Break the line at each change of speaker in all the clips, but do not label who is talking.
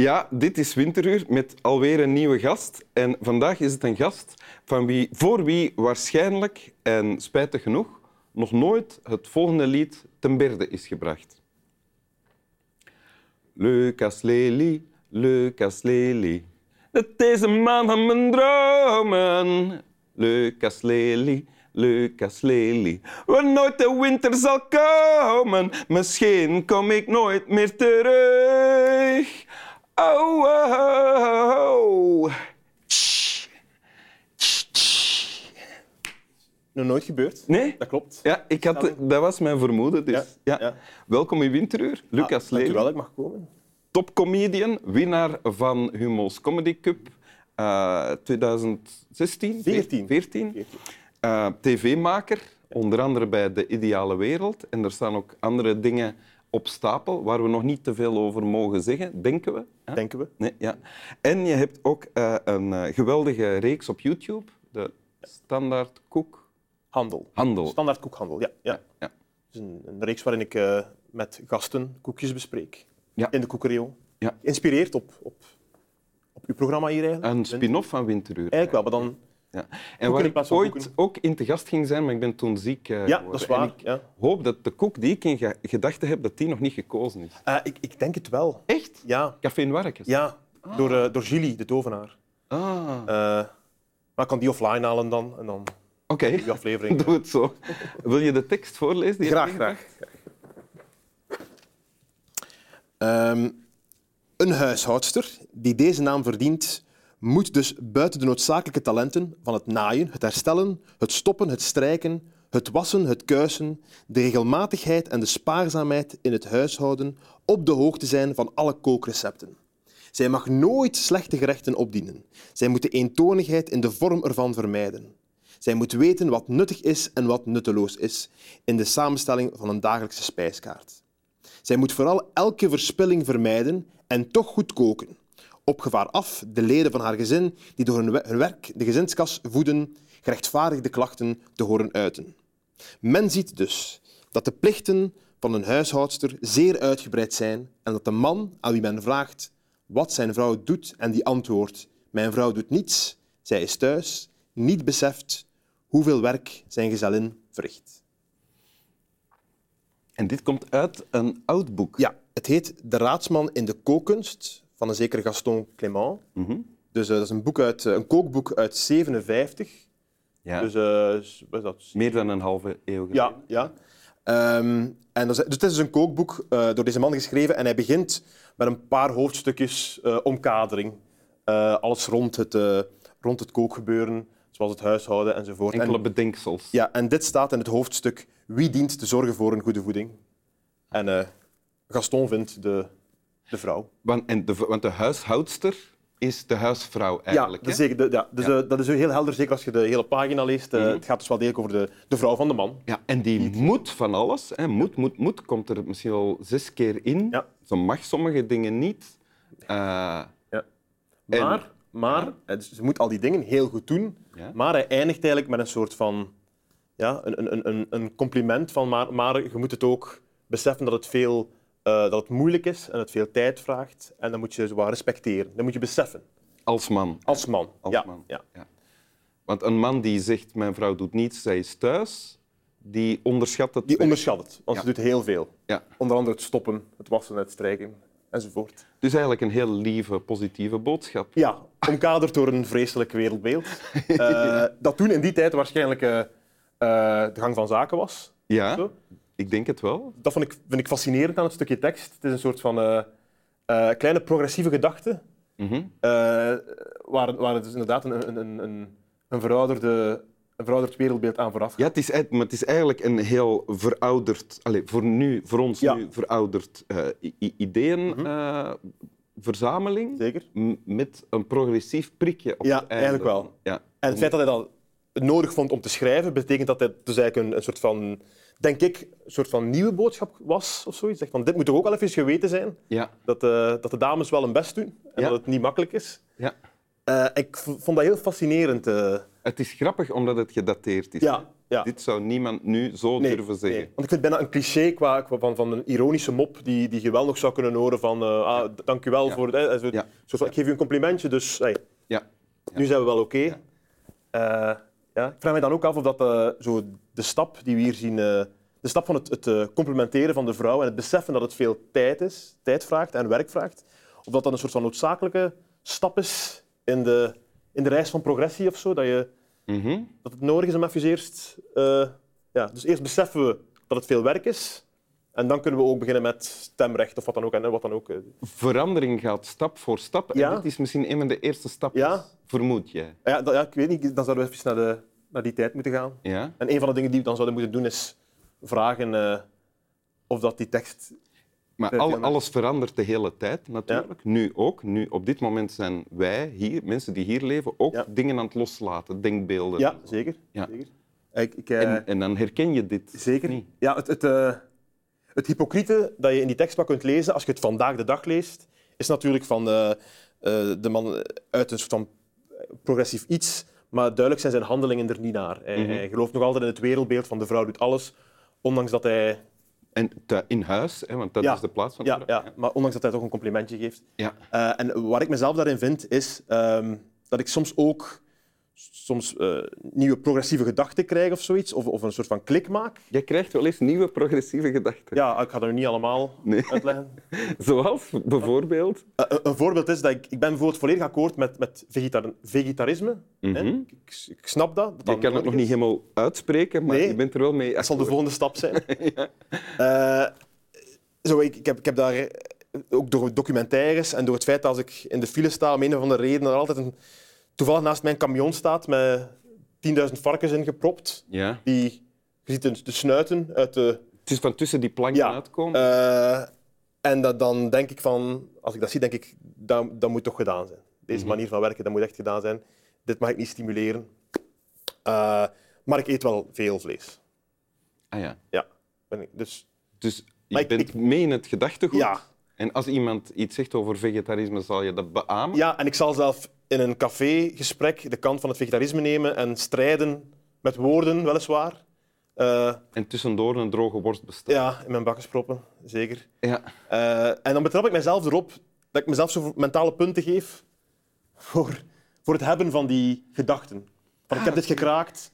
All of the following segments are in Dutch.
Ja, dit is Winteruur met alweer een nieuwe gast. En vandaag is het een gast van wie, voor wie waarschijnlijk, en spijtig genoeg, nog nooit het volgende lied ten berde is gebracht. Lucas Lely, Lucas Lely. Het is een man van mijn dromen. Lucas Lely, Lucas Lely. Waar nooit de winter zal komen. Misschien kom ik nooit meer terug. Oh, oh, oh. Tsch, tsch.
Nog nooit gebeurd.
Nee?
Dat klopt.
Ja, ik had, dat was mijn vermoeden. Dus,
Ja,
ja.
ja.
Welkom in Winteruur, Lucas
Ah. Dankjewel dat ik mag komen.
topcomedian, winnaar van Humo's Comedy Cup eh, 2016?
14.
14.
14.
Eh, TV-maker, onder andere bij De Ideale Wereld. En er staan ook andere dingen op stapel waar we nog niet te veel over mogen zeggen, denken we. hè?
Denken we.
Nee, ja. En je hebt ook eh, een eh, geweldige reeks op YouTube, de Standaard Koek
Handel.
Handel.
Standaard koekhandel, ja. ja.
Ja.
Is een, een reeks waarin ik eh, met gasten koekjes bespreek.
Ja.
In de koekerio.
Ja.
Geïnspireerd op, op, op uw programma hier eigenlijk.
Een spin-off van Winteruur.
Eigenlijk wel, maar dan...
Ja. En waar ik ooit ook in te gast ging zijn, maar ik ben toen ziek eh,
Ja,
geworden.
dat is
En
waar.
ik
Ja.
hoop dat de koek die ik in ge- gedachten heb, dat die nog niet gekozen is.
Eh, ik, ik denk het wel.
Echt?
Ja.
Café in Warkes?
Ja. Door, eh, door Gilly, de tovenaar.
Ah,
Eh, maar ik kan die offline halen dan. En dan
oké.
die aflevering.
Doe het zo. Wil je de tekst voorlezen? die
Graag, graag. Ehm, een huishoudster die deze naam verdient, moet dus buiten de noodzakelijke talenten van het naaien, het herstellen, het stoppen, het strijken, het wassen, het kuisen, de regelmatigheid en de spaarzaamheid in het huishouden op de hoogte zijn van alle kookrecepten. Zij mag nooit slechte gerechten opdienen. Zij moet de eentonigheid in de vorm ervan vermijden. Zij moet weten wat nuttig is en wat nutteloos is in de samenstelling van een dagelijkse spijskaart. Zij moet vooral elke verspilling vermijden en toch goed koken. Op gevaar af de leden van haar gezin die door hun we- hun werk de gezinskas voeden, gerechtvaardigde klachten te horen uiten. Men ziet dus dat de plichten van een huishoudster zeer uitgebreid zijn en dat de man aan wie men vraagt wat zijn vrouw doet en die antwoordt mijn vrouw doet niets, zij is thuis, niet beseft hoeveel werk zijn gezellin verricht.
En dit komt uit een oud boek.
Ja, het heet De raadsman in de kookkunst van een zekere Gaston Clément.
Mhm.
Dus eh, dat is een, boek uit, eh, een kookboek uit 57.
Ja.
Dus, eh, wat is dat?
Meer dan een halve eeuw geleden.
Ja, ja. Ehm, en dat is, dus het is dus een kookboek door deze man geschreven en hij begint met een paar hoofdstukjes omkadering. Alles rond het, rond het kookgebeuren, zoals het huishouden enzovoort.
Enkele
En,
bedenksels.
ja, en dit staat in het hoofdstuk Wie dient te zorgen voor een goede voeding? En Gaston vindt de, de vrouw.
Want, en de, want de huishoudster is de huisvrouw
Ja,
eigenlijk.
dat is,
hè?
zeker, de- ja, dus,
Ja.
eh, dat is heel helder, zeker als je de hele pagina leest. Eh, Het gaat dus wel degelijk over de, de vrouw van de man.
Ja, en die moet van alles. Hè. Moet, moet, moet. Komt er misschien al zes keer in.
Ja.
Ze mag sommige dingen niet. Eh,
Ja.
En-
Maar, maar eh, dus ze moet al die dingen heel goed doen.
Ja.
Maar hij eindigt eigenlijk met een soort van ja, een, een, een, een compliment van maar, maar je moet het ook beseffen dat het, veel, eh, dat het moeilijk is en het veel tijd vraagt. En dan moet je ze wel respecteren. Dat moet je beseffen.
als man.
Als man.
Als
ja,
man.
Ja.
Ja. Want een man die zegt, mijn vrouw doet niets, zij is thuis, die onderschat het.
Die onderschat het, want
Ja.
ze doet heel veel.
Ja.
Onder andere het stoppen, het wassen, het strijken enzovoort.
Dus eigenlijk een heel lieve, positieve boodschap.
Ja, omkaderd door een vreselijk wereldbeeld. Eh, dat toen in die tijd waarschijnlijk eh, eh, de gang van zaken was.
Ja,
Zo.
Ik denk het wel.
Dat vond ik, vind ik fascinerend aan het stukje tekst. Het is een soort van eh, eh, kleine progressieve gedachte,
Mhm.
eh, waar, waar het dus inderdaad een, een, een, een, verouderde, een verouderd wereldbeeld aan vooraf gaat.
Ja, het is, maar het is eigenlijk een heel verouderd, allez, voor, nu, voor ons
Ja. Mhm.
nu verouderd eh ideeënverzameling.
Zeker.
met een progressief prikje op
Ja, eigenlijk wel.
Ja.
En het feit dat hij dat nodig vond om te schrijven, betekent dat het dus eigenlijk een, een soort van, denk ik, een sodat van nieuwe boodschap was of zoiets. Zeg van, dit moet toch ook wel even geweten zijn,
Ja.
dat, eh, dat de dames wel hun best doen en
Ja.
dat het niet makkelijk is.
ja.
Eh, ik vond dat heel fascinerend. eh.
Het is grappig omdat het gedateerd is.
Ja, ja.
Dit zou niemand nu zo
Nee,
durven zeggen.
nee. Want ik vind het bijna een cliché qua, qua- van, van een ironische mop die, die je wel nog zou kunnen horen van eh, ah, dank u wel
Ja.
voor... het. zo, zo ik geef u een complimentje, dus hey,
Ja.
nu zijn we wel oké. Ja. Ik vraag me dan ook af of dat eh, zo de stap die we hier zien... eh, de stap van het, het eh, complimenteren van de vrouw en het beseffen dat het veel tijd is, tijd vraagt en werk vraagt, of dat dat een soort van noodzakelijke stap is in de, in de reis van progressie of zo, dat, je,
Mhm.
dat het nodig is om even eerst... ja, dus eerst beseffen we dat het veel werk is en dan kunnen we ook beginnen met stemrecht of wat dan ook. En wat dan ook. eh.
Verandering gaat stap voor stap.
Ja.
En dit is misschien een van de eerste stappen,
Ja.
vermoed jij.
Ja, dat, ja, ik weet niet, dan zouden we even naar, de, naar die tijd moeten gaan.
Ja?
En een van de dingen die we dan zouden moeten doen is vragen eh, of dat die tekst...
Maar
Ja,
al,
ja.
alles verandert de hele tijd natuurlijk. Nu ook. Nu, op dit moment zijn wij hier, mensen die hier leven, ook
Ja.
dingen aan het loslaten, denkbeelden.
Ja, zeker.
Ja.
zeker. Ik, ik, eh,
En, en dan herken je dit.
zeker.
niet.
Ja, het, het, eh, het hypocriete dat je in die tekst wat kunt lezen, als je het vandaag de dag leest, is natuurlijk van eh, eh, de man uit een soort van progressief iets, maar duidelijk zijn zijn handelingen er niet naar. Hij,
Mhm.
hij gelooft nog altijd in het wereldbeeld van de vrouw doet alles, ondanks dat hij...
En in huis, hè, want dat
Ja.
is de plaats van de
Ja,
vrouw.
ja, maar ondanks dat hij toch een complimentje geeft.
Ja.
Eh, en wat ik mezelf daarin vind, is ehm, dat ik soms ook soms, eh, nieuwe progressieve gedachten krijg of zoiets, of, of een soort van klik maak.
Jij krijgt wel eens nieuwe progressieve gedachten.
Ja, ik ga dat nu niet allemaal
Nee.
uitleggen.
Zoals bijvoorbeeld.
Eh, een, een voorbeeld is dat ik, ik ben bijvoorbeeld volledig akkoord met, met vegetar- vegetarisme.
Mhm.
Ik, ik- snap dat. dat
Je kan het nog niet helemaal uitspreken, maar
Nee.
je bent er wel mee.
Dat zal de
akkoord.
volgende stap zijn. Eh, zo, ik, ik, heb, ik heb daar eh, ook door documentaires en door het feit dat als ik in de file sta, om een of andere reden, er altijd een, toevallig naast mijn camion staat met 10.000 varkens ingepropt.
Ja.
Die, je ziet de, snuiten uit de...
Het is van tussen die planken
Ja.
uitkomen.
Eh, en dat, dan denk ik van, als ik dat zie, denk ik, dat, dat moet toch gedaan zijn. Deze
Mhm.
manier van werken, dat moet echt gedaan zijn. Dit mag ik niet stimuleren. Eh, maar ik eet wel veel vlees.
ah, ja.
Ja. Ben ik, dus
Dus je
Maar ik-
bent
ik-
mee in het gedachtegoed.
ja.
En als iemand iets zegt over vegetarisme, zal je dat beamen?
ja, en ik zal zelf in een cafégesprek de kant van het vegetarisme nemen en strijden met woorden, weliswaar. Eh,
En tussendoor een droge worst bestellen.
ja, in mijn bakkes proppen, zeker.
Ja.
Eh, en dan betrap ik mezelf erop dat ik mezelf zo mentale punten geef voor, voor het hebben van die gedachten. Van, ik heb dit gekraakt,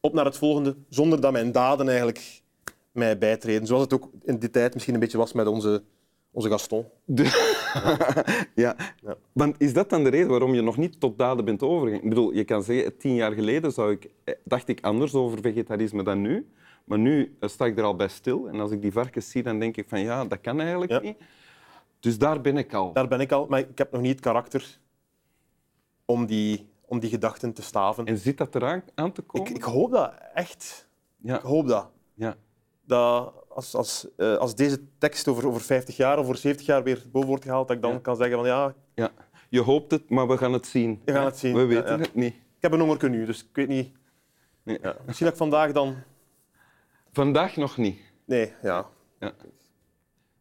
op naar het volgende, zonder dat mijn daden eigenlijk mij bijtreden. Zoals het ook in die tijd misschien een beetje was met onze, onze Gaston.
De- ja.
Ja.
Want is dat dan de reden waarom je nog niet tot daden bent overgegaan? Ik bedoel, je kan zeggen, tien jaar geleden zou ik, eh, dacht ik anders over vegetarisme dan nu. Maar nu eh, sta ik er al bij stil. En als ik die varkens zie, dan denk ik van ja, dat kan eigenlijk
Ja.
niet. Dus daar ben ik al.
Daar ben ik al, maar ik heb nog niet het karakter om die, om die gedachten te staven.
En zit dat eraan aan te komen?
Ik, ik hoop dat echt.
Ja.
Ik hoop dat.
ja.
dat als, als, eh, als deze tekst over, over 50 jaar of over 70 jaar weer boven wordt gehaald, dat ik dan
Ja.
kan zeggen van ja,
ja. Je hoopt het, maar we gaan het zien.
We gaan het zien,
We weten het niet.
ik heb een hongerke nu, dus ik weet niet.
Nee.
Misschien dat ik vandaag dan...
Vandaag nog niet.
Nee, ja.
Ja. Wil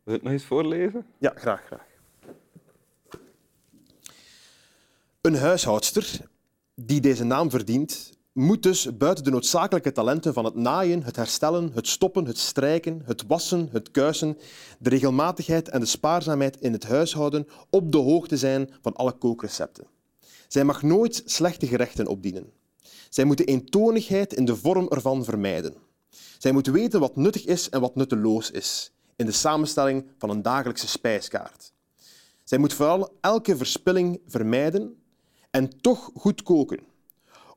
je het nog eens voorlezen?
Ja, graag, graag. Een huishoudster die deze naam verdient, moet dus buiten de noodzakelijke talenten van het naaien, het herstellen, het stoppen, het strijken, het wassen, het kuisen, de regelmatigheid en de spaarzaamheid in het huishouden op de hoogte zijn van alle kookrecepten. Zij mag nooit slechte gerechten opdienen. Zij moet de eentonigheid in de vorm ervan vermijden. Zij moet weten wat nuttig is en wat nutteloos is in de samenstelling van een dagelijkse spijskaart. Zij moet vooral elke verspilling vermijden en toch goed koken.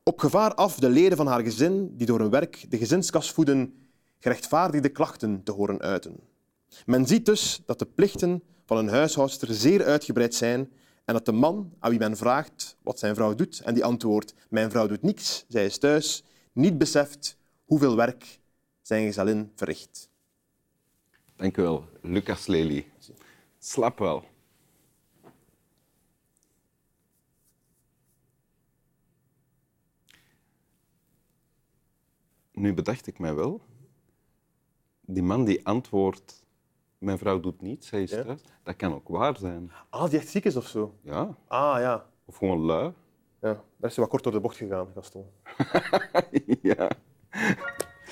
Op gevaar af de leden van haar gezin, die door hun werk de gezinskas voeden, gerechtvaardigde klachten te horen uiten. Men ziet dus dat de plichten van een huishoudster zeer uitgebreid zijn en dat de man aan wie men vraagt wat zijn vrouw doet en die antwoordt mijn vrouw doet niets, zij is thuis, niet beseft hoeveel werk zijn gezellin verricht.
Dank u wel, Lucas Lely. Slap wel. Nu bedacht ik mij wel, die man die antwoordt, mijn vrouw doet niets, zij is
Ja.
thuis, dat kan ook waar zijn.
Ah, die echt ziek is of zo?
Ja,
Ah, ja.
of gewoon lui.
Ja, daar is je wat kort door de bocht gegaan, Gaston.
ja,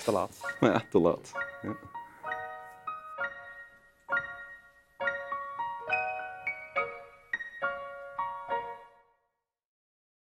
te laat.
maar ja, te laat. Ja.